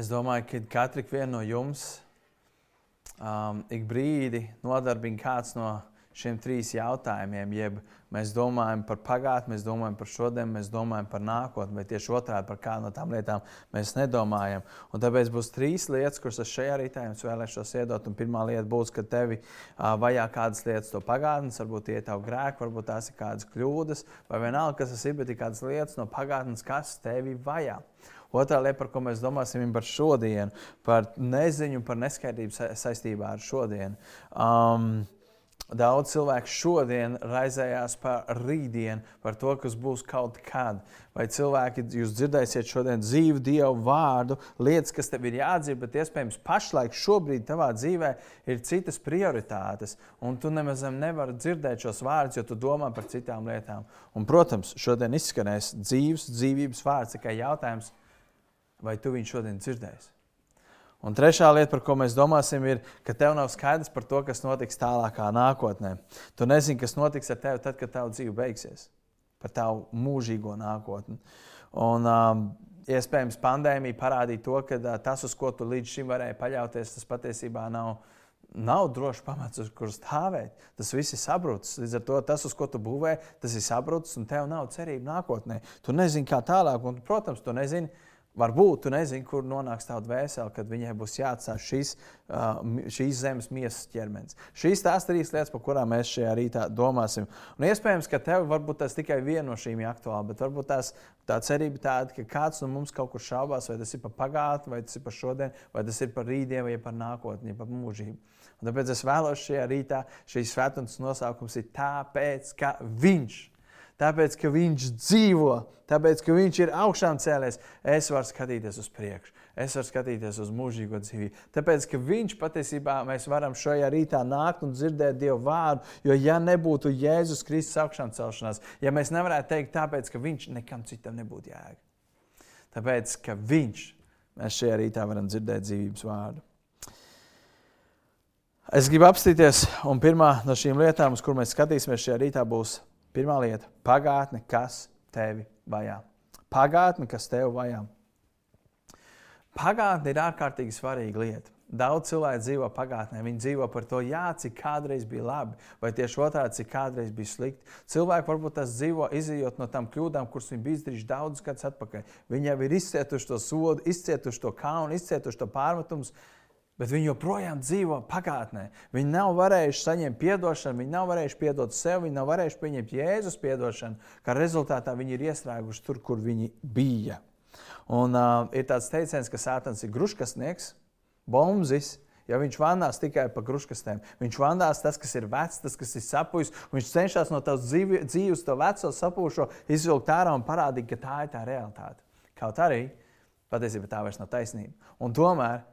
Es domāju, ka katru no jums um, ik brīdi nodarbina kāds no šiem trīs jautājumiem. Jeb mēs domājam par pagātni, mēs domājam par šodienu, mēs domājam par nākotni, vai tieši otrādi par kādu no tām lietām mēs nedomājam. Un tāpēc būs trīs lietas, kuras es šajā rītā jums vēlēšos iedot. Un pirmā lieta būs, ka tevi uh, vajā kādas lietas no pagātnes, varbūt tie ir tavi grēki, varbūt tās ir kādas kļūdas, vai vienalga, kas tas ir, bet ir kādas lietas no pagātnes, kas tevi vajā. Otra lieta, par ko mēs domāsim, ir par šodienu, par neziņu, par neskaidrību sa saistībā ar šodienu. Um, Daudz cilvēku šodien raizējās par rītdienu, par to, kas būs kaut kad. Vai cilvēki, jūs dzirdēsiet šodien dzīvu Dievu vārdu, lietas, kas tev ir jādzird, bet iespējams pašlaik šobrīd tavā dzīvē ir citas prioritātes, un tu nemaz nevari dzirdēt šos vārdus, jo tu domā par citām lietām. Un, protams, šodien izskanēs dzīves, dzīvības vārds, tikai jautājums, vai tu viņu šodien dzirdēsi? Un trešā lieta, par ko mēs domāsim, ir, ka tev nav skaidrs par to, kas notiks tālākā nākotnē. Tu nezini, kas notiks ar tevi tad, kad tava dzīve beigsies, par tavu mūžīgo nākotni. Un, um, iespējams, pandēmija parādīja to, ka uh, tas, uz ko tu līdz šim varēji paļauties, tas patiesībā nav. Nav drošs pamats, uz kuras stāvēt. Tas viss ir sabrucis. Līdz ar to tas, uz ko tu būvē, tas ir sabrucis, un tev nav cerība nākotnē. Tu nezini, kā tālāk, un, protams, tu nezini, Varbūt tu nezini, kur nonāks tā dvēsele, kad viņai būs jāatstāj šīs, uh, šīs zemes miesas ķermenis. Šīs tās trīs lietas, par kurām mēs šajā rītā domāsim. Un iespējams, ka tev varbūt tas tikai viena no šīm ir aktuāla, bet varbūt tās, tā cerība tāda, ka kāds no mums kaut kur šaubās, vai tas ir par pagātni, vai tas ir par šodienu, vai tas ir par rītdienu, vai par nākotni, par mūžību. Un tāpēc es vēlos šajā rītā, šīs svētdienas nosaukums ir tāpēc, ka viņš ir tāpēc, ka viņš dzīvo, tāpēc, ka viņš ir augšām cēlies, es varu skatīties uz priekšu, es varu skatīties uz mūžīgo dzīvību. Tāpēc, ka viņš patiesībā mēs varam šajā rītā nākt un dzirdēt Dievu vārdu, jo ja nebūtu Jēzus Kristus augšām celšanās, ja mēs nevarētu teikt tāpēc, ka viņš nekam citam nebūtu jēga. Tāpēc, ka viņš, mēs šajā rītā varam dzirdēt dzīvības vārdu. Es gribu apstīties, un pirmā no šīm lietām, uz kur mēs skatīsimies šajā rītā, būs Pirmā lieta - pagātne, kas tevi vajā. Pagātne, kas tevi vajā. Pagātne ir ārkārtīgi svarīga lieta. Daudz cilvēku dzīvo pagātnē. Viņi dzīvo par to, jā, cik kādreiz bija labi, vai tieši otrādi, cik kādreiz bija slikti. Cilvēki varbūt tas dzīvo izjūt no tām kļūdām, kuras viņi bija izdarījuši daudzus gadus atpakaļ. Viņi jau ir izcietuši to sodu, izcietuši to kaunu, izcietuši to pārmetumus bet viņi joprojām dzīvo pagātnē. Viņi nav varējuši saņemt atdošanu, viņi nav varējuši piedot sev, viņi nav varējuši pieņemt Jēzus atdošanu, kā rezultātā viņi ir iestrēguši tur, kur viņi bija. Un, uh, ir tāds teiciens, ka Sātans ir gruškasnieks, bombzis. Ja viņš vandās tikai pa gruškastēm, viņš vandās tas, kas ir vecs, tas, kas ir sapūjis. Viņš cenšas no tavas dzīves, to veco sapūšo, izvilkt ārā un parādīt, ka tā ir tā realitāte. Kaut arī patiesībā tā vairs nav taisnība. Un tomēr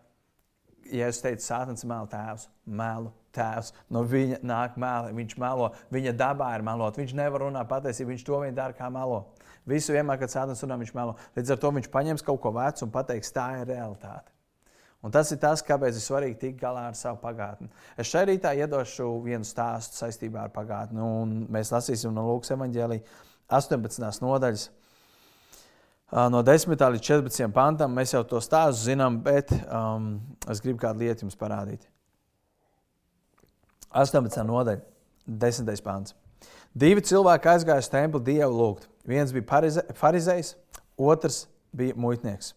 ja es teicu, Sātans melo tēvs, melu tēvs, no viņa nāk meli, viņš melo, viņa dabā ir melot, viņš nevar runāt patiesību, viņš to vien dara kā melo. Visu vienmēr, kad Sātans runā, viņš melo. Līdz ar to viņš paņems kaut ko vecu un pateiks, tā ir realitāte. Un tas ir tas, kāpēc ir svarīgi tikt galā ar savu pagātni. Es šeit rītā iedošu vienu stāstu saistībā ar pagātni, mēs lasīsim no Lūkas evanģēlī 18. nodaļas no 10. līdz 14. pantam. Mēs jau to stāstu zinām, bet um, es gribu kādu lietu jums parādīt. 18. nodaļa, 10. pāns. Divi cilvēki aizgāja uz templi dievu lūgt. Viens bija farizējs, otrs bija muitnieks.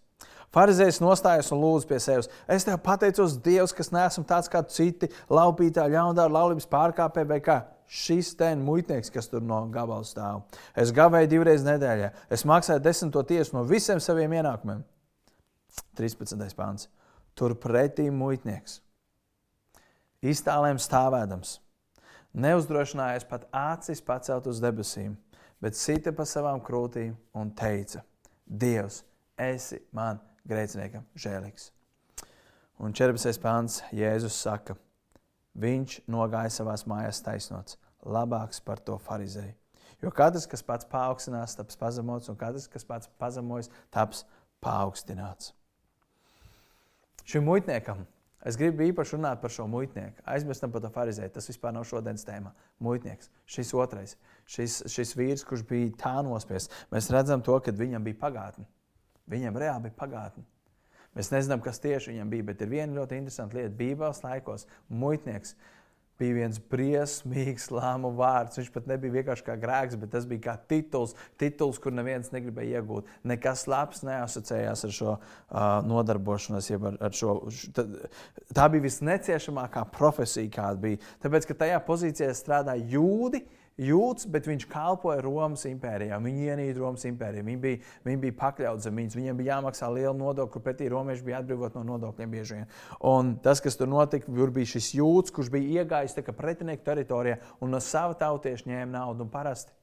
Pharizējs nostājās un lūdza pie sevis: Es tev pateicos, Dievs, kas neesmu tāds kā citi, laupītāji, ļaundāri, laulības pārkāpēji vai kā šis ten muitnieks, kas tur no gabala stāv. Es gavēju divreiz nedēļā, es maksāju desmito tiesu no visiem saviem ienākumiem. 13. pāns. Turpretī muitnieks. Iztālēm stāvēdams, neuzdrošinājās pat acis pacelt uz debesīm, bet sita pa savām krūtīm un teica: Dievs, esi man grēciniekam žēlīgs. Un 14. pāns Jēzus saka, viņš nogāja savā mājās taisnots, labāks par to farizēju. Jo katrs, kas pats paaugstinās, taps pazemots, un katrs, kas pats pazemojas, taps paaugstināts. Šim muitniekam es gribu īpaši runāt par šo muitnieku. Aizmirstam par to farizēju. Tas vispār nav šodienas tēma. Muitnieks, šis otrais, šis, šis vīrs, kurš bija tā nospiests, mēs redzam to, ka viņam bija pagātne. Viņam reāli bija pagātne. Mēs nezinām, kas tieši viņam bija, bet ir viena ļoti interesanta lieta. Bībeles laikos muitnieks bija viens briesmīgs lēmu vārds. Viņš pat nebija vienkārši kā grēks, bet tas bija kā tituls, tituls kur neviens negribēja iegūt. Nekas labs neasociējās ar šo uh, nodarbošanos. Ar, ar šo, tā, tā bija visneciešamākā profesija, kāda bija. Tāpēc, ka tajā pozīcijā strādāja jūdi jūtas, bet viņš kalpoja Romas impērijā. Viņi ienīda Romas impēriju. Viņi bija, viņi bija pakļauti zem viņas. Viņiem bija jāmaksā liela nodokļa, pretī romieši bija atbrīvot no nodokļiem bieži vien. Un tas, kas tur notika, tur bija šis jūtas, kurš bija iegājis pretinieku teritorijā un no sava tautieša ņēma naudu. Parasti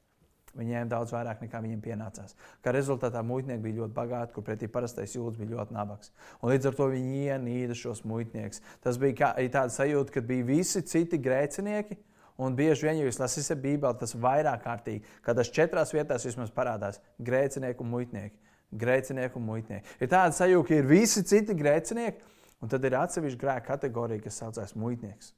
Viņi ņēma daudz vairāk nekā viņiem pienācās. Kā rezultātā muitnieki bija ļoti bagāti, kur pretī parastais jūtas bija ļoti nabaks. Un līdz ar to viņi ienīda šos muitniekus. Tas bija kā, tāda sajūta, ka bija visi citi grēcinieki, Un bieži vien, ja jūs lasīsiet Bībeli, tas vairāk kārtīgi, kādās četrās vietās vismaz parādās grēcinieki un muitnieki. Grēcinieki un muitnieki. Ir tāda sajūta, ka ir visi citi grēcinieki, un tad ir atsevišķa grēka kategorija, kas saucās muitnieks.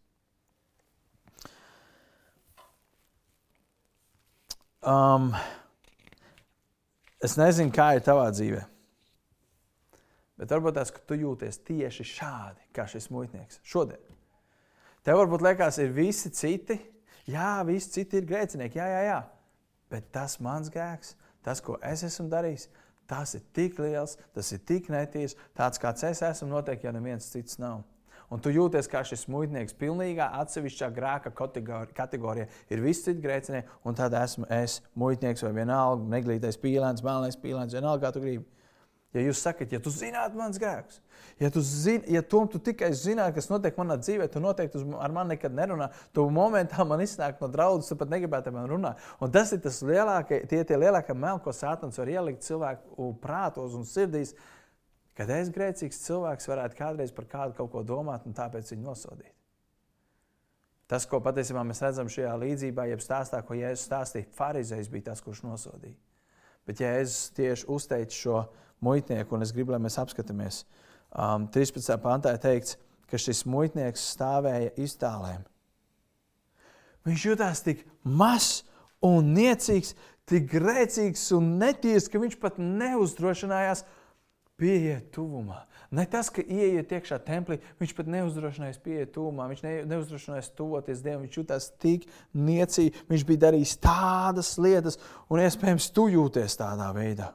Um, es nezinu, kā ir tavā dzīvē. Bet varbūt tas, ka tu jūties tieši šādi, kā šis muitnieks šodien. Tev varbūt liekas, ir visi citi. Jā, visi citi ir grēcinieki. Jā, jā, jā. Bet tas mans grēks, tas, ko es esmu darījis, tas ir tik liels, tas ir tik netīrs, tāds kāds es esmu, noteikti, ja neviens cits nav. Un tu jūties kā šis muitnieks, pilnīgā atsevišķā grēka kategorijā. Ir visi citi grēcinieki, un tad esmu es, muitnieks vai vienalga, neglītais pīlēns, melnais pīlēns, vienalga, kā tu gribi. Ja jūs sakat, ja tu zinātu mans grēks, ja tu, zin, ja tu, tu tikai zinātu, kas notiek manā dzīvē, tu noteikti ar mani nekad nerunā. Tu momentā man iznāk no draudzes, tu pat negribētu man runāt. Un tas ir tas lielākie, tie, tie lielākie meli, ko Sātans var ielikt cilvēku prātos un sirdīs. Kad es grēcīgs cilvēks varētu kādreiz par kādu kaut ko domāt un tāpēc viņu nosodīt. Tas, ko patiesībā mēs redzam šajā līdzībā, jeb stāstā, ko Jēzus stāstīja, Pharizējs bija tas, kurš nosodīja. Bet es tieši uzteicu šo muitnieku, un es gribu, lai mēs apskatāmies. Um, 13. pantā ir teikts, ka šis muitnieks stāvēja iztālēm. Viņš jutās tik mazs un niecīgs, tik grēcīgs un netīrs, ka viņš pat neuzdrošinājās pieiet tuvumā. Ne tas, ka ieiet iekšā templī, viņš pat neuzdrošinājās pieiet tuvumā, viņš ne, neuzdrošinājās tuvoties Dievam, viņš jutās tik niecīgi, viņš bija darījis tādas lietas, un iespējams tu jūties tādā veidā.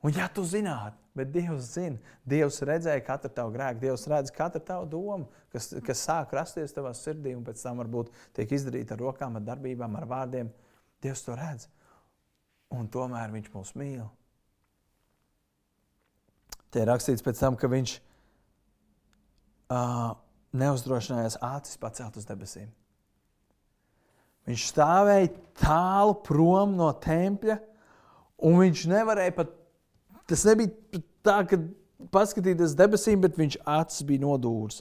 Un ja tu zinātu, bet Dievs zina, Dievs redzēja katru tavu grēku, Dievs redz katru tavu domu, kas, kas sāk rasties tavā sirdī un pēc tam varbūt tiek izdarīta ar rokām, ar darbībām, ar vārdiem. Dievs to redz. Un tomēr Viņš mūs mīl. Te ir rakstīts pēc tam, ka Viņš uh, neuzdrošinājās acis pacelt uz debesīm. Viņš stāvēja tālu prom no tempļa, un viņš nevarēja pat Tas nebija tā, ka paskatīties debesīm, bet viņš acis bija nodūris.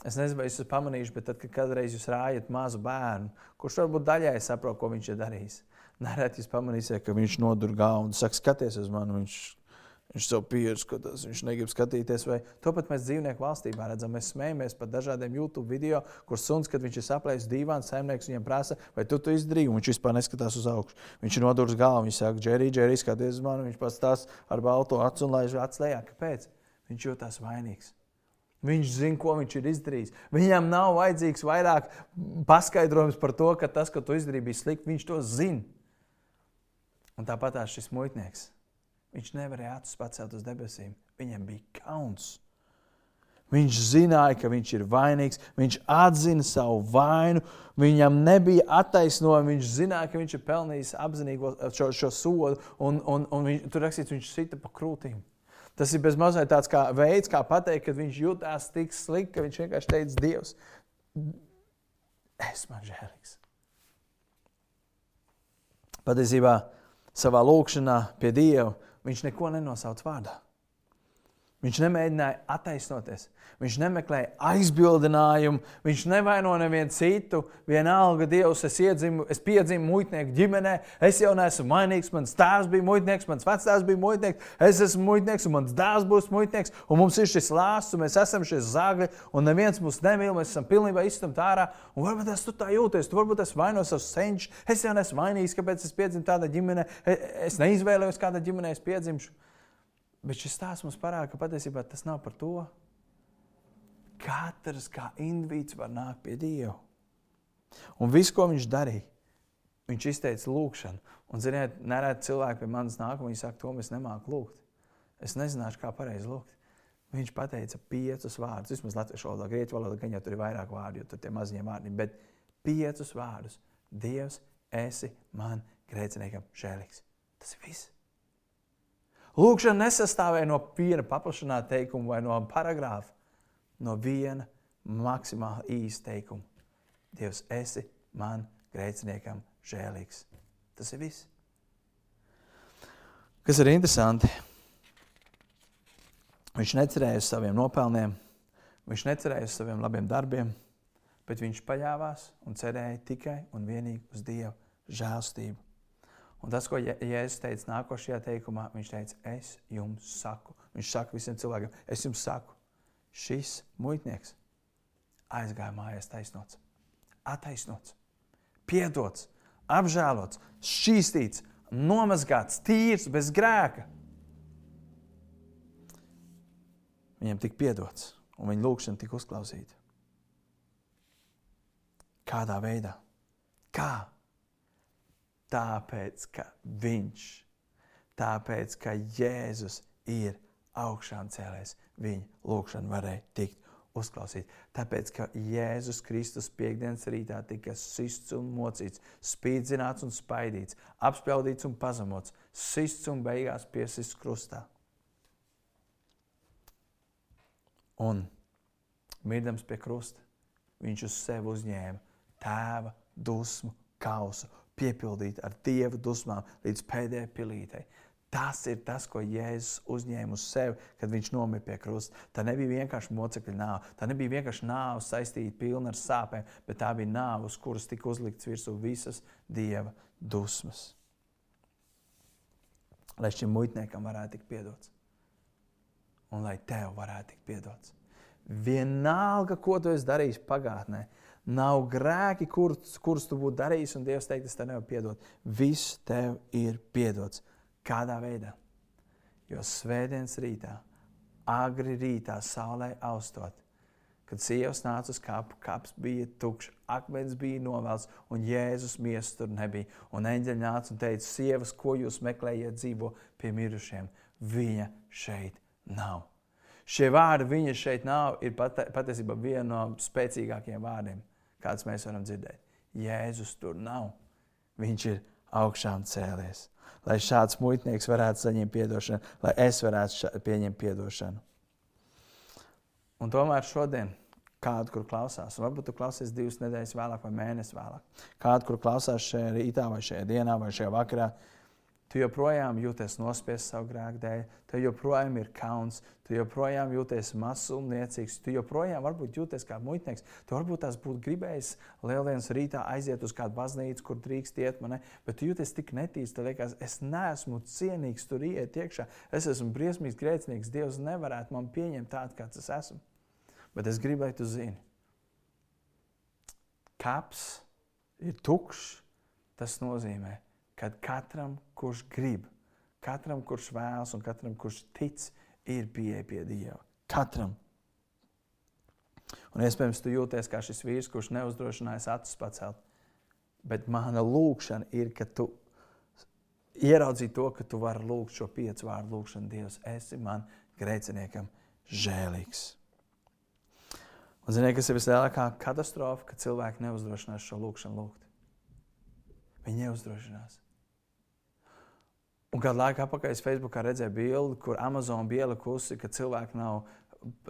Es nezinu, vai jūs esat pamanījuši, bet tad, kad kādreiz jūs rājat mazu bērnu, kurš varbūt daļai saprot, ko viņš ir darījis, nereti jūs pamanīsiet, ka viņš nodur galvu un saka, skaties uz mani. Viņš Viņš savu pieredzi skatās, viņš negrib skatīties. Vai to pat mēs dzīvnieku valstībā redzam. Mēs smējamies par dažādiem YouTube video, kur suns, kad viņš ir saplējis dīvāns, saimnieks viņam prasa, vai tu to izdarīji, viņš vispār neskatās uz augšu. Viņš ir nodūris galvu, viņš saka, Džerī, Džerī, skaties uz mani, viņš pats tās ar balto acu un laiž acu lejā. Kāpēc? Viņš jūtas vainīgs. Viņš zina, ko viņš ir izdarījis. Viņam nav vajadzīgs vairāk paskaidrojums par to, ka tas, ko tu izdarīji, bija slikti. Viņš to zina. Un tāpat šis muitnieks Viņš nevarēja acis pacelt uz debesīm. Viņam bija kauns. Viņš zināja, ka viņš ir vainīgs, viņš atzina savu vainu, viņam nebija attaisnojuma, viņš zināja, ka viņš ir pelnījis apzinīgi šo, šo sodu, un, un, un viņš, tur rakstīts, viņš sita pa krūtīm. Tas ir bezmazliet tāds kā veids, kā pateikt, kad viņš jutās tik slikti, ka viņš vienkārši teica, Dievs, es man žēlīgs. Patiesībā savā lūkšanā pie Dieva viņš neko nenosauc vārdā. Viņš nemēģināja attaisnoties. Viņš nemeklēja aizbildinājumu, viņš nevaino nevienu citu. Vienalga, Dievs, es, iedzimu, es piedzimu muitnieku ģimenē, es jau neesmu mainīgs. Mans tēvs bija muitnieks, mans vecāks bija muitnieks, es esmu muitnieks, un mans dēls būs muitnieks. Un mums ir šis lāsts, un mēs esam šie zagļi, un neviens mūs nemīl, mēs esam pilnībā izstumti ārā. Un varbūt tas tu tā jūties, tu varbūt es vaino savus senčus. Es jau neesmu mainīgs, kāpēc es piedzimu tādā ģimenē, es neizvēlējos, kādā ģimenē es piedzimšu. Bet šis stāsts mums parāda, ka patiesībā tas nav par to. Katrs kā indivīds var nākt pie Dieva. Un viss, ko viņš darīja, viņš izteica lūgšanu. Un, ziniet, nereti cilvēki pie manis nāk un viņi saka, to mēs nemākam lūgt. Es nezināšu, kā pareizi lūgt. Viņš pateica piecus vārdus. Vismaz latviešu valodā, grieķu valodā, gan jau tur ir vairāk vārdu, jo tur tie mazie vārdi. Bet piecus vārdus. Dievs, esi man grēciniekam žēlīgs. Tas ir viss. Lūkšana nesastāvēja no viena paplašināta teikuma vai no paragrāfa, no viena maksimāli īsta teikuma. Dievs, esi man grēciniekam žēlīgs. Tas ir viss. Kas ir interesanti? Viņš necerēja uz saviem nopelniem, viņš necerēja uz saviem labiem darbiem, bet viņš paļāvās un cerēja tikai un vienīgi uz Dieva žēlstību. Un tas, ko Jēzus teica nākošajā teikumā, viņš teica, es jums saku. Viņš saka visiem cilvēkiem, es jums saku, šis muitnieks aizgāja mājās taisnots, attaisnots, piedots, apžēlots, šķīstīts, nomazgāts, tīrs, bez grēka. Viņam tika piedots, un viņa lūgšana tika uzklausīta. Kādā veidā? Kā? Tāpēc, ka viņš, tāpēc, ka Jēzus ir augšām cēlējis, viņa lūgšana varēja tikt uzklausīt. Tāpēc, ka Jēzus Kristus piekdienas rītā tika sists un mocīts, spīdzināts un spaidīts, apspēldīts un pazemots, sists un beigās piesists krustā. Un mirdams pie krusta, viņš uz sevi uzņēma tēva dusmu kausu, piepildīt ar dieva dusmām līdz pēdējai pilītei. Tas ir tas, ko Jēzus uzņēma uz sevi, kad viņš nomira pie krusta. Tā nebija vienkārši mocekļa nāve. Tā nebija vienkārši nāve saistīta pilna ar sāpēm, bet tā bija nāve, uz kuras tika uzlikts virsū visas dieva dusmas. Lai šim muitniekam varētu tikt piedots un lai tev varētu tikt piedots. Vienalga, ko tu esi darījis pagātnē, nav grēki, kurus, kurus tu būtu darījis, un Dievs teikt, es tev nevaru piedot. Viss tev ir piedots. Kādā veidā? Jo svētdienas rītā, agri rītā, saulē austot, kad sievas nāca uz kapu, kaps bija tukšs, akmens bija novelts, un Jēzus miesas tur nebija. Un eņģeļi nāca un teica, sievas, ko jūs meklējat dzīvo pie mirušiem? Viņa šeit nav. Šie vārdi, viņa šeit nav, ir pati, patiesībā viena no spēcīgākajiem vārdiem, kāds mēs varam dzirdēt. Jēzus tur nav. Viņš ir augšām cēlies. Lai šāds muitnieks varētu saņemt atdošanu, lai es varētu pieņemt atdošanu. Un tomēr šodien kādu, kur klausās, varbūt tu klausies divas nedēļas vēlāk vai mēnesi vēlāk, kādu, kur klausās šajā rītā vai šajā dienā vai šajā vakarā, Tu joprojām jūties nospiests savu grēku dēļ, tev joprojām ir kauns, tu joprojām jūties mazsumniecīgs, tu joprojām varbūt jūties kā muitnieks. Tu varbūt tās būtu gribējis lieldienas rītā aiziet uz kādu baznīcu, kur drīkst iet, man, bet tu jūties tik netīrs, ka liekas, es neesmu cienīgs tur iet iekšā. Es esmu briesmīgs grēcinieks, Dievs nevarētu man pieņemt tādu, kāds es esmu. Bet es gribēju, tu zini, kaps ir tukšs, tas nozīmē, kad katram, kurš grib, katram, kurš vēlas un katram, kurš tic, ir pieeja pie Dieva. Katram. Un iespējams, tu jūties kā šis vīrs, kurš neuzdrošinājās acis pacelt. Bet mana lūkšana ir, ka tu ieraudzīji to, ka tu vari lūgt šo piecu vārdu lūgšanu. Dievs, esi man grēciniekam žēlīgs. Un ziniet, kas ir vislielākā katastrofa, ka cilvēki neuzdrošinās šo lūgšanu lūgt. Viņi neuzdrošinās. Un kādu laiku atpakaļ es Facebookā redzēju bildi, kur Amazon bija ielikusi, ka cilvēki nav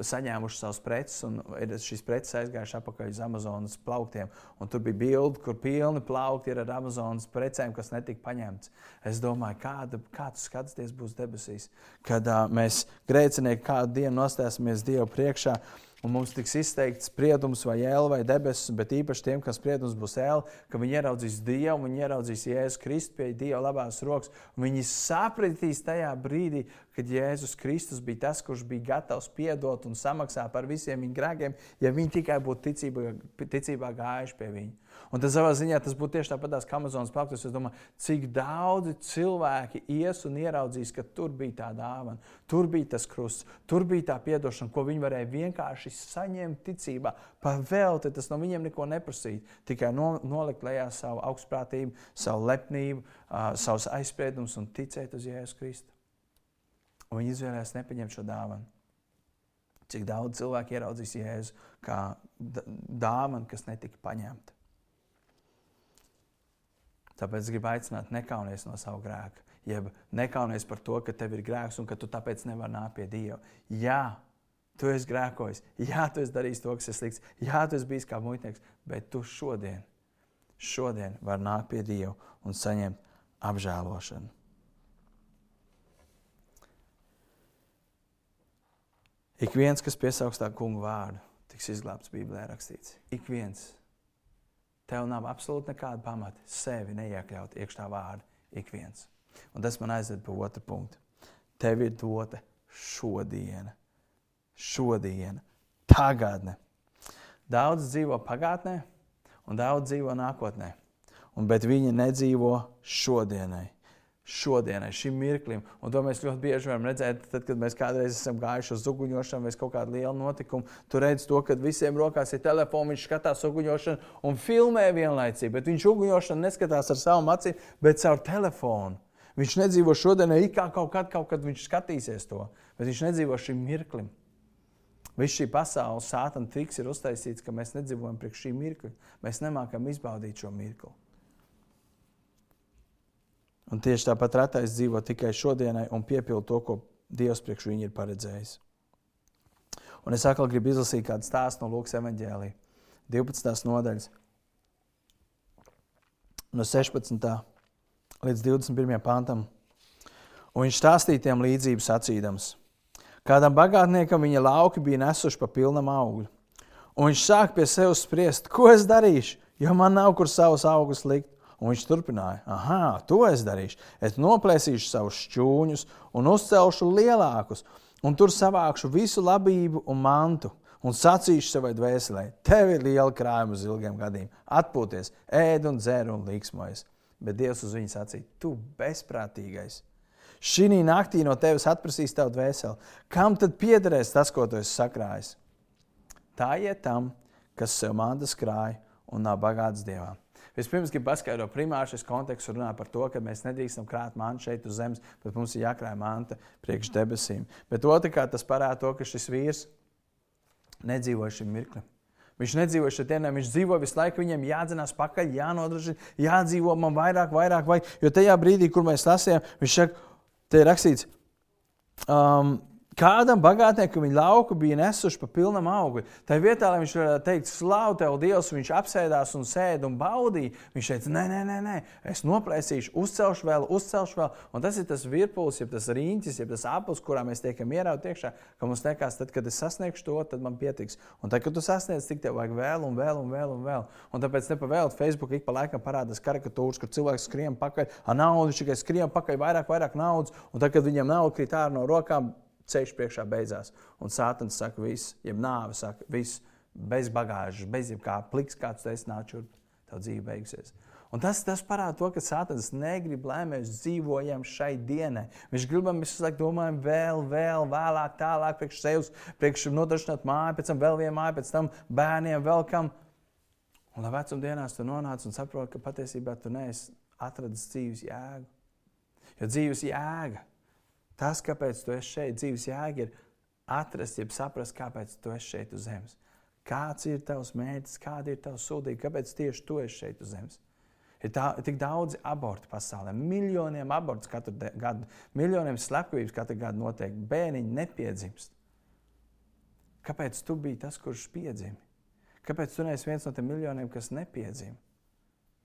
saņēmuši savus preces, un šīs preces aizgājušas atpakaļ uz Amazonas plauktiem. Un tur bija bilde, kur pilni plaukti ir ar Amazonas precēm, kas netika paņemts. Es domāju, kāda, kāds skatīties būs debesīs, kad uh, mēs grēcinieki kādu dienu nostāsimies Dievu priekšā. Un mums tiks izteikts spriedums vai ēle vai debesis, bet īpaši tiem, kas spriedums būs ēle, ka viņi ieraudzīs Dievu, viņi ieraudzīs Jēzu Kristu pie Dieva labās rokas. Viņi sapratīs tajā brīdī, ka Jēzus Kristus bija tas, kurš bija gatavs piedot un samaksāt par visiem viņa grēkiem, ja viņi tikai būtu ticībā, ticībā gājuši pie viņa. Un tas savā ziņā tas būtu tieši tāpat kā Amazonas paktus. Es domāju, cik daudzi cilvēki ies un ieraudzīs, ka tur bija tā dāvana, tur bija tas krusts, tur bija tā atdošana, ko viņi varēja vienkārši saņemt ticībā. Pavēlti tas no viņiem neko neprasīt, tikai no, nolikt lejā savu augstprātību, savu lepnību, uh, savus aizspriedumus un ticēt uz Jēzus Kristu. Un viņi izvēlējās nepaņemt šo dāvanu. Cik daudz cilvēku ieraudzīs Jēzu kā dāvanu, kas netika paņemta. Tāpēc gribu aicināt, nekaunies no savu grēku, jeb nekaunies par to, ka tev ir grēks un ka tu tāpēc nevari nākt pie Dieva. Jā, tu esi grēkojis, jā, tu esi darījis to, kas ir slikts, jā, tu esi bijis kā muitnieks, bet tu šodien, šodien vari nākt pie Dieva un saņemt apžēlošanu. Ik viens, kas piesaugs tā kungu vārdu, tiks izglābts Bībelē rakstīts. Ik viens. Tev nav absolūti nekāda pamata sevi neiekļaut iekšā vārdā ik viens. Un tas man aizved pie otra punkta. Tev ir dota šodiena, šodiena, tagadne. Daudz dzīvo pagātnē, un daudz dzīvo nākotnē, un, bet viņi nedzīvo šodienai šodienai, šim mirklim. Un to mēs ļoti bieži varam redzēt, tad, kad mēs kādreiz esam gājuši uz uguņošanu vai kaut kādu lielu notikumu. Tur redz to, ka visiem rokās ir telefons, viņš skatās uguņošanu un filmē vienlaicīgi. Bet viņš uguņošanu neskatās ar savām acīm, bet caur telefonu. Viņš nedzīvo šodienai, kā kaut kad, kaut kad viņš skatīsies to, bet viņš nedzīvo šim mirklim. Viss šī pasaules sātana triks ir uztaisīts, ka mēs nedzīvojam priekš šī mirkļa. Mēs nemākam izbaudīt šo mirkli. Un tieši tāpat retais dzīvo tikai šodienai un piepilda to, ko Dievs priekš viņu ir paredzējis. Un es atkal gribu izlasīt kādu stāstu no Lūkas evanģēlī, 12. nodaļas, no 16. līdz 21. pantam. Un viņš stāstīja tiem līdzību sacīdams. Kādam bagātniekam viņa lauki bija nesuši pa pilnam augļu. Un viņš sāk pie sevis spriest, ko es darīšu, jo man nav kur savus augus likt. Un viņš turpināja, ah, to es darīšu. Es noplēsīšu savus šķūņus un uzcelšu lielākus, un tur savākšu visu labību un mantu. Un sacīšu savai dvēselē, tev ir liela krājuma uz ilgiem gadiem. Atpūties, ēd un dzer un līksmojas. Bet Dievs uz viņu sacīja, tu bezprātīgais. Šī naktī no tevis atprasīs tavu dvēseli. Kam tad piederēs tas, ko tu esi sakrājis? Tā iet tam, kas sev mantas krāja un nav bagāts dievām. Vispirms gribu paskaidrot, primāri šis konteksts runā par to, ka mēs nedrīkstam krāt mantu šeit uz zemes, bet mums ir jākrāj manta priekš debesīm. Bet otrkārt tas parāda to, ka šis vīrs nedzīvo šim mirklim. Viņš nedzīvo šeit dienā, viņš dzīvo visu laiku, viņam jādzinās pakaļ, jānodrošina, jādzīvo man vairāk, vairāk, vairāk. Jo tajā brīdī, kur mēs lasījām, viņš saka, te ir rakstīts, um, Kādam bagātniekam viņa lauku bija nesuši pa pilnam augļu. Tā vietā, lai viņš varētu teikt, slavu tev, Dievs, viņš apsēdās un sēda un baudīja. Viņš teica, nē, nē, nē, nē. es noplēsīšu, uzcelšu vēl, uzcelšu vēl. Un tas ir tas virpulis, jeb tas rīņķis, jeb tas apelsīns, kurā mēs tiekam ierauti iekšā. Ka mums liekas, tad, kad es sasniegšu to, tad man pietiks. Un tad, kad tu sasniedz, tik tev vajag vēl un vēl un vēl un vēl. Un tāpēc nepavēlēt Facebook ik pa laikam parādās karikatūras, kur cilvēks skrien pakaļ ar naudu, tikai skrien pakaļ vairāk, vairāk naudas. Un tad, kad viņam nauda krīt ārā no rokām, ceļš priekšā beidzās. Un sātans saka, viss, jeb nāve saka, viss, bez bagāžas, bez jebkā pliks, kāds tu esi nācis, tev dzīve beigsies. Un tas, tas parāda to, ka Sātans negrib, lai mēs dzīvojam šai dienai. Viņš grib, lai mēs laiku domājam, vēl, vēl, vēlāk, tālāk, priekš sevis, priekš nodrošināt māju, pēc tam vēl vienu māju, pēc tam bērniem, vēl kam. Un lai vecuma dienās tu nonāc un saproti, ka patiesībā tu neesi atradis dzīves jēgu. Jo dzīves jēga Tas, kāpēc tu esi šeit, dzīves jēga ir atrast, jeb saprast, kāpēc tu esi šeit uz zemes. Kāds ir tavs mērķis, kāda ir tava sūdība, kāpēc tieši tu esi šeit uz zemes? Ir tā, tik daudz abortu pasaulē, miljoniem abortu katru gadu, miljoniem slepkavības katru gadu notiek. Bērniņi nepiedzimst. Kāpēc tu biji tas, kurš piedzima? Kāpēc tu neesi viens no tiem miljoniem, kas nepiedzima?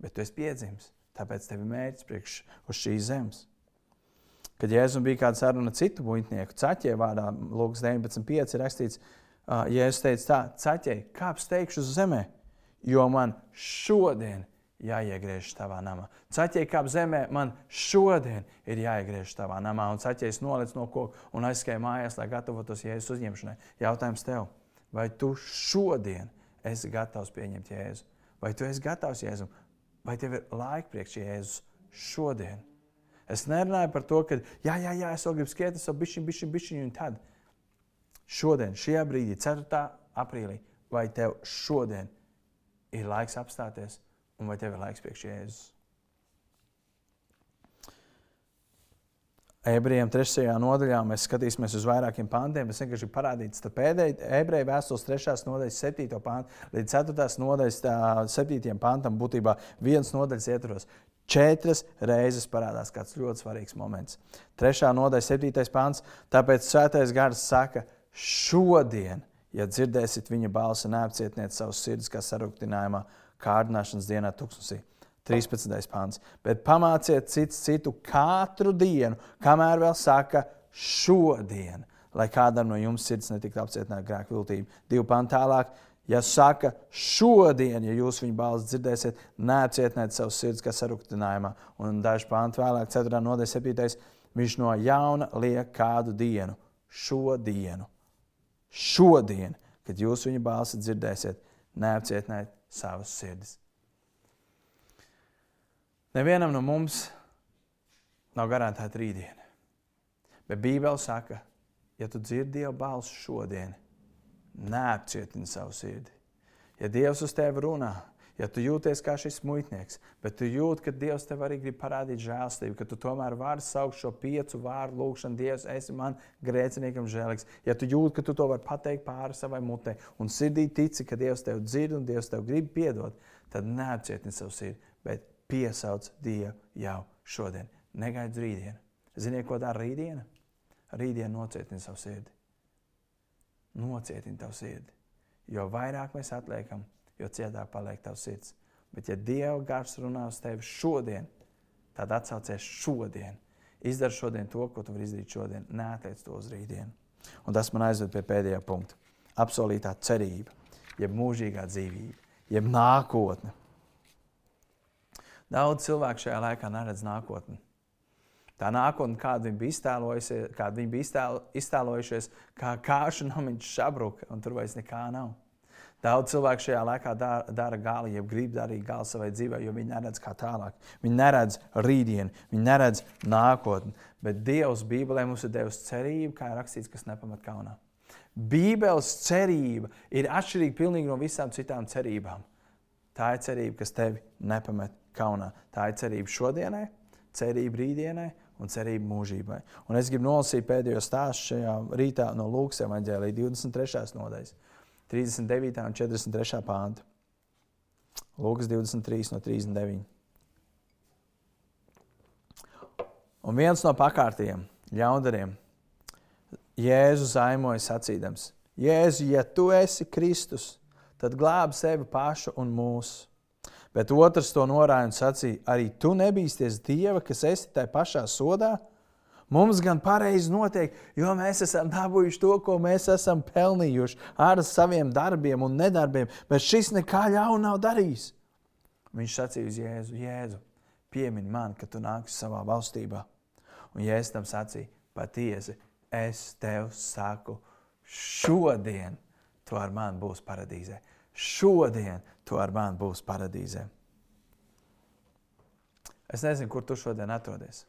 Bet tu esi piedzimis, tāpēc tev ir mērķis priekš uz šīs zemes. Kad Jēzus bija kāda saruna citu muitnieku, caķē vārdā, Lūks 19.5 ir rakstīts, Jēzus teica tā, caķē, kāp steigšu uz zemē, jo man šodien jāiegriež tavā namā. Caķei kāp zemē, man šodien ir jāiegriež tavā namā. Un caķis noliec no koka un aizskrēja mājās, lai gatavotos Jēzus uzņemšanai. Jautājums tev, vai tu šodien esi gatavs pieņemt Jēzu? Vai tu esi gatavs Jēzum? Vai tev ir laika priekš Jēzus šodien? Es nerunāju par to, ka, jā, jā, jā es vēl gribu skriet, es vēl bišķiņu, bišķiņu, bišķiņu, un tad. Šodien, šajā brīdī, 4. aprīlī, vai tev šodien ir laiks apstāties, un vai tev ir laiks priekš Jēzus? Ebrejiem 3. nodaļā mēs skatīsimies uz vairākiem pantiem. Es vienkārši parādīju, ka pēdējā ebreju vēstules 3. nodaļas 7. pantu līdz 4. nodaļas 7. pantam būtībā viens nodaļas ietvaros. Četras reizes parādās kāds ļoti svarīgs moments. Trešā nodaļa, septītais pāns. Tāpēc Svētais Gars saka, šodien, ja dzirdēsiet viņa balsi, neapcietniet savus sirdis, kā sarūktinājumā, kārdināšanas dienā, tuksnesī. 13. pāns. Bet pamāciet cits citu katru dienu, kamēr vēl saka, šodien, lai kādam no jums sirds netiktu apcietināta grēka viltība. Divu pantu tālāk. Ja saka, šodien, ja jūs viņu balsi dzirdēsiet, neapcietiniet savus sirds, kas sarūktinājumā. Un daži panti vēlāk, 4. nodaļa, 7. viņš no jauna liek kādu dienu, šodienu. Šodien, kad jūs viņa balsi dzirdēsiet, neapcietiniet savas sirdis. Nevienam no mums nav garantēta rītdiena. Bet Bībele saka, ja tu dzirdi Dieva balsi šodien, neapcietini savu sirdi. Ja Dievs uz tevi runā, ja tu jūties kā šis muitnieks, bet tu jūti, ka Dievs tev arī grib parādīt žēlstību, ka tu tomēr vari saukt šo piecu vārdu lūgšanu, Dievs, esi man grēciniekam žēlīgs. Ja tu jūti, ka tu to vari pateikt pāri savai mutē un sirdī tici, ka Dievs tev dzird un Dievs tev grib piedot, tad neapcietini savu sirdi, bet piesauc Dievu jau šodien. Negaidz rītdienu. Ziniet, ko dara rītdiena? Rītdiena nocietina savu sirdi. Nocietina tavu sirdi. Jo vairāk mēs atliekam, jo cietāk paliek tavs sirds. Bet, ja Dieva gars runā uz tevi šodien, tad atsaucies šodien. Izdari šodien to, ko tu vari izdarīt šodien. Nētiec to uz rītdienu. Un tas man aizved pie pēdējā punkta. Absolūtā cerība, jeb mūžīgā dzīvība, jeb nākotne. Daudz cilvēku šajā laikā neredz nākotni. Tā nākotne, kādu viņi bija, kādu viņi bija iztēlo, iztēlojušies, kā kāšu namiņš sabruka, un tur vairs nekā nav. Daudz cilvēku šajā laikā dara, dara gāli, jeb grib darīt gāli savai dzīvei, jo viņi neredz kā tālāk. Viņi neredz rītdienu, viņi neredz nākotni. Bet Dievs Bībelē mums ir devis cerību, kā ir rakstīts, kas nepamat kaunā. Bībeles cerība ir atšķirīga no visām citām cerībām. Tā ir cerība, kas tevi nepamet kaunā. Tā ir cerība šodienai, cerība rītdienai un cerība mūžībai. Un es gribu nolasīt pēdējo stāstu šajā rītā no Lūkas evanģēlīja 23. nodaļas, 39. un 43. pānta. Lūkas 23 no 39. Un viens no pakārtiem, ļaundariem, Jēzus zaimoja sacīdams: Jēzu, ja tu esi Kristus, tad glābi sevi pašu un mūsu. Bet otrs to norāja un sacīja: Arī tu nebīsties Dieva, kas esi tajā pašā sodā? Mums gan pareizi notiek, jo mēs esam dabūjuši to, ko mēs esam pelnījuši ar saviem darbiem un nedarbiem, bet šis nekā ļauna nav darījis. Viņš sacīja uz Jēzu: Jēzu, piemini man, ka tu nāksi savā valstībā. Un Jēzus tam sacīja: Patiesi, es tev saku, šodien tu ar mani būsi paradīzē. Šodien tu ar mani būsi paradīzē. Es nezinu, kur tu šodien atrodies.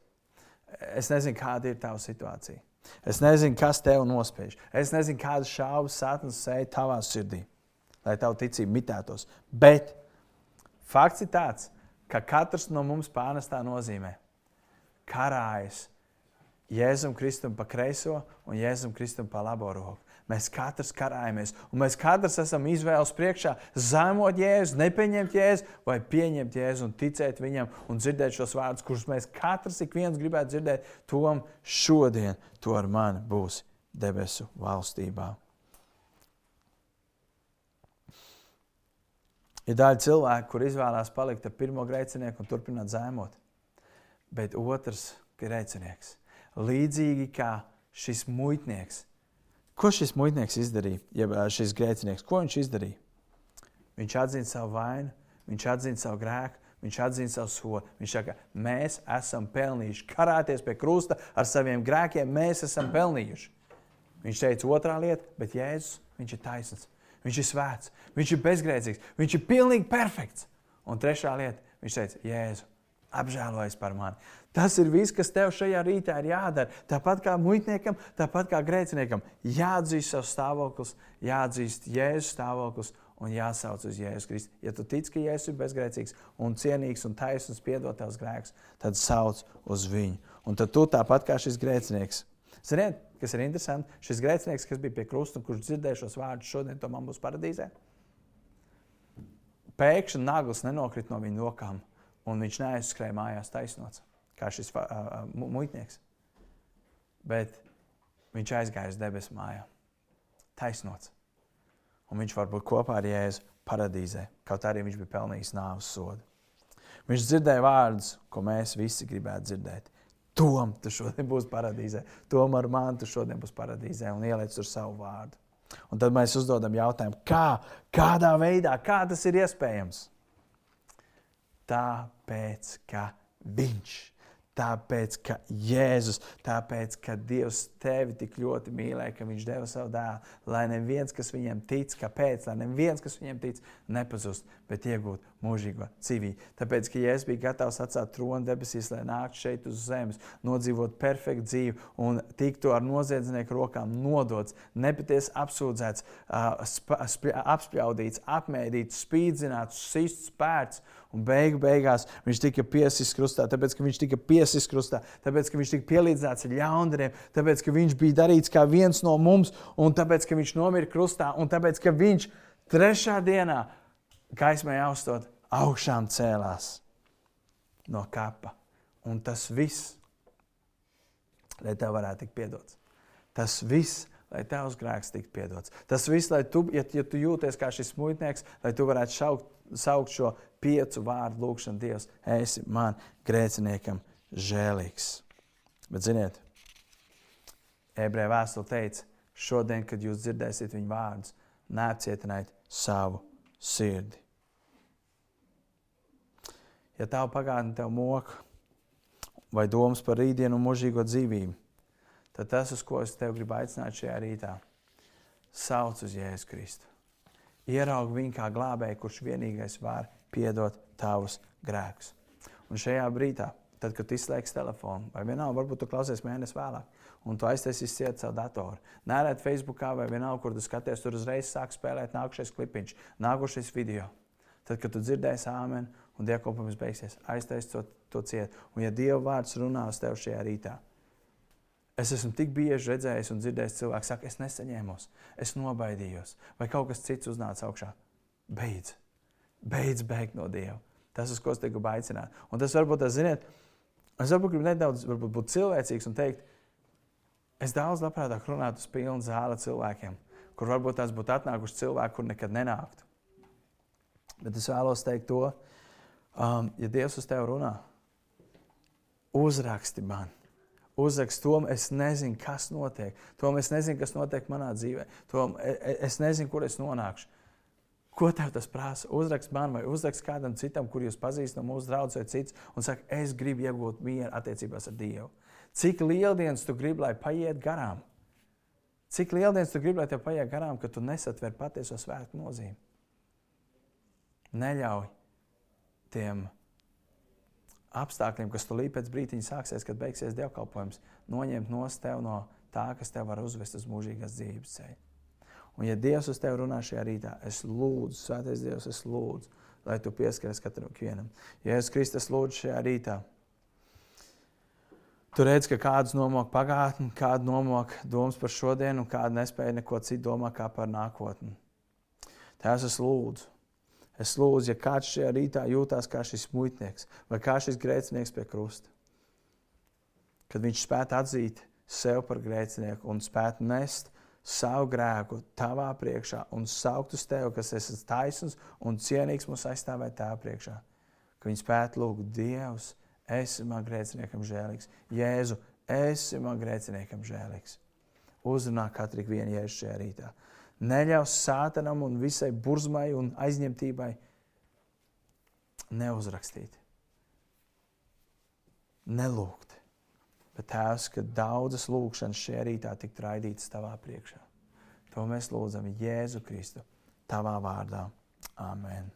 Es nezinu, kāda ir tava situācija. Es nezinu, kas tev nospiež. Es nezinu, kādas šaubas sāpes sēž tavā sirdī, lai tavu ticību mitētos. Bet fakts ir tāds, ka katrs no mums pārnestā nozīmē karājas Jēzum Kristum pa kreiso un Jēzum Kristum pa labo roku. Mēs katrs karājamies, un mēs katrs esam izvēles priekšā zemot jēzu, nepieņemt jēzu, vai pieņemt jēzu un ticēt viņam un dzirdēt šos vārdus, kurus mēs katrs ik viens gribētu dzirdēt. Tom šodien to ar mani būs debesu valstībā. Ir daļa cilvēku, kur izvēlās palikt ar pirmo grēcinieku un turpināt zēmot, bet otrs grēcinieks, līdzīgi kā šis muitnieks, Ko šis muitnieks izdarīja, ja šis grēcinieks, ko viņš izdarīja? Viņš atzina savu vainu, viņš atzina savu grēku, viņš atzina savu sodu. Viņš saka, mēs esam pelnījuši karāties pie krusta ar saviem grēkiem, mēs esam pelnījuši. Viņš teica otrā lieta, bet Jēzus, viņš ir taisns, viņš ir svēts, viņš ir bezgrēcīgs, viņš ir pilnīgi perfekts. Un trešā lieta, viņš teica, Jēzu, apžēlojies par mani. Tas ir viss, kas tev šajā rītā ir jādara. Tāpat kā muitniekam, tāpat kā grēciniekam. Jāatzīst savs stāvoklis, jāatzīst Jēzus stāvoklis un jāsauc uz Jēzus Kristu. Ja tu tici, ka Jēzus ir bezgrēcīgs un cienīgs un taisns piedot tavus grēkus, tad sauc uz viņu. Un tad tu tāpat kā šis grēcinieks. Ziniet, kas ir interesanti? Šis grēcinieks, kas bija pie krusta kurš dzirdēja šos vārdus, šodien to man būs paradīzē. Pēkšņi nagls nenokrita no viņa rokām, un viņš neaizskrēja mājās taisnots, kā šis uh, muitnieks. Bet viņš aizgāja uz debesu mājā, taisnots un viņš var būt kopā ar Jēzu paradīzē, kaut arī viņš bija pelnījis nāves sodu. Viņš dzirdēja vārdus, ko mēs visi gribētu dzirdēt. Tom, tu šodien būsi paradīzē, Tom ar mani tu šodien būsi paradīzē un ieliec tur savu vārdu. Un tad mēs uzdodam jautājumu, kā, kādā veidā, kā tas ir iespējams? Tāpēc, ka viņš ir Tāpēc, ka Jēzus, tāpēc, ka Dievs tevi tik ļoti mīlēja, ka Viņš deva savu dēlu, lai neviens, kas viņam tic, kāpēc, lai neviens, kas viņam tic, nepazust, bet iegūtu mūžīgo dzīvību. Tāpēc, ka Jēzus bija gatavs atstāt troni debesīs, lai nāktu šeit uz zemes, nodzīvot perfektu dzīvi un tiktu ar noziedznieku rokām nodots, nepatiesi apsūdzēts, apspļaudīts, apmēdīts, spīdzināts, sists, spērts Un beigu beigās viņš tika piesists krustā, tāpēc ka viņš tika piesists krustā, tāpēc ka viņš tika pielīdzināts ar ļaundariem, tāpēc ka viņš bija darīts kā viens no mums, un tāpēc ka viņš nomira krustā, un tāpēc ka viņš trešā dienā gaismai austot augšām cēlās no kapa. Un tas viss, lai tev varētu tikt piedots. Tas viss, lai tavs grēks tiktu piedots. Tas viss, lai tu, ja, ja tu jūties kā šis muitnieks, lai tu varētu šaukt, saukt šo piecu vārdu lūgšanu Dievs, esi man grēciniekam žēlīgs. Bet ziniet, ebreju vēstule teica, šodien, kad jūs dzirdēsiet viņu vārdus, neapcietiniet savu sirdi. Ja tā pagātne tev moka, vai domas par rītdienu un mūžīgo dzīvību, tad tas, uz ko es tev gribu aicināt šajā rītā, sauc uz Jēzu Kristu. Ieraug viņu kā glābēju, kurš vienīgais var piedot tavus grēkus. Un šajā brīdī, tad, kad tu izslēgsi telefonu, vai vienalga, varbūt tu klausies mēnesi vēlāk, un tu aiztaisīsi ciet savu datoru, nērēt Facebookā vai vienalga, kur tu skaties, tur uzreiz sāk spēlēt nākušais klipiņš, nākušais video. Tad, kad tu dzirdēsi āmeni un dievkalpojums beigsies, aiztaisi to, to ciet. Un ja Dieva vārds runā uz tevi šajā rītā, Es esmu tik bieži redzējis un dzirdējis cilvēku, saka, es nesaņēmos, es nobaidījos, vai kaut kas cits uznāca augšā. Beidz! Beidz bēgt no Dieva. Tas, uz ko es tiku aicināts. Un tas varbūt, tas, ziniet, es varbūt gribu nedaudz varbūt, būt cilvēcīgs un teikt, es daudz labprātāk runātu uz pilnu zāli cilvēkiem, kur varbūt tās būtu atnākuši cilvēki, kur nekad nenāktu. Bet es vēlos teikt to, um, ja Dievs uz tevi runā, uzraksti man. Uzrakst to, es nezinu, kas notiek. To es nezinu, kas notiek manā dzīvē. To e, e, es nezinu, kur es nonākšu. Ko tev tas prasa? Uzrakst man vai uzrakst kādam citam, kur jūs pazīstat no mūsu draugs vai cits, un saka, es gribu iegūt mieru attiecībās ar Dievu. Cik lieldienas tu gribi, lai paiet garām? Cik lieldienas tu gribi, lai tev paiet garām, ka tu nesatver patieso svētku nozīmi? Neļauj tiem apstākļiem, kas tulīt pēc brīdiņa sāksies, kad beigsies dievkalpojums, noņemt no tev no tā, kas tev var uzvest uz mūžīgās dzīves ceļu. Un, ja Dievs uz tevi runā šajā rītā, es lūdzu, Svētais Dievs, es lūdzu, lai tu pieskaries katram vienam. Ja es Kristus lūdzu šajā rītā, tu redz, ka kāds nomok pagātni, kādu nomok domas par šodienu, un kādu nespēja neko citu domāt kā par nākotni. Tēvs, es lūdzu. Es lūdzu, ja kāds šajā rītā jūtās kā šis muitnieks vai kā šis grēcinieks pie krusta, kad viņš spētu atzīt sev par grēcinieku un spētu nest savu grēku tavā priekšā un saukt uz tevi, kas esi taisns un cienīgs mums aizstāvēt tavā priekšā. Ka viņi spētu lūgt Dievs, esi man grēciniekam žēlīgs. Jēzu, esi man grēciniekam žēlīgs. Uzrunā katru vienu jēzu šajā rītā. Neļaus sātanam un visai burzmai un aizņemtībai neuzrakstīt, nelūgt. Bet tēvs, ka daudzas lūgšanas šajā rītā tikt raidītas tavā priekšā. To mēs lūdzam Jēzu Kristu, tavā vārdā. Amen.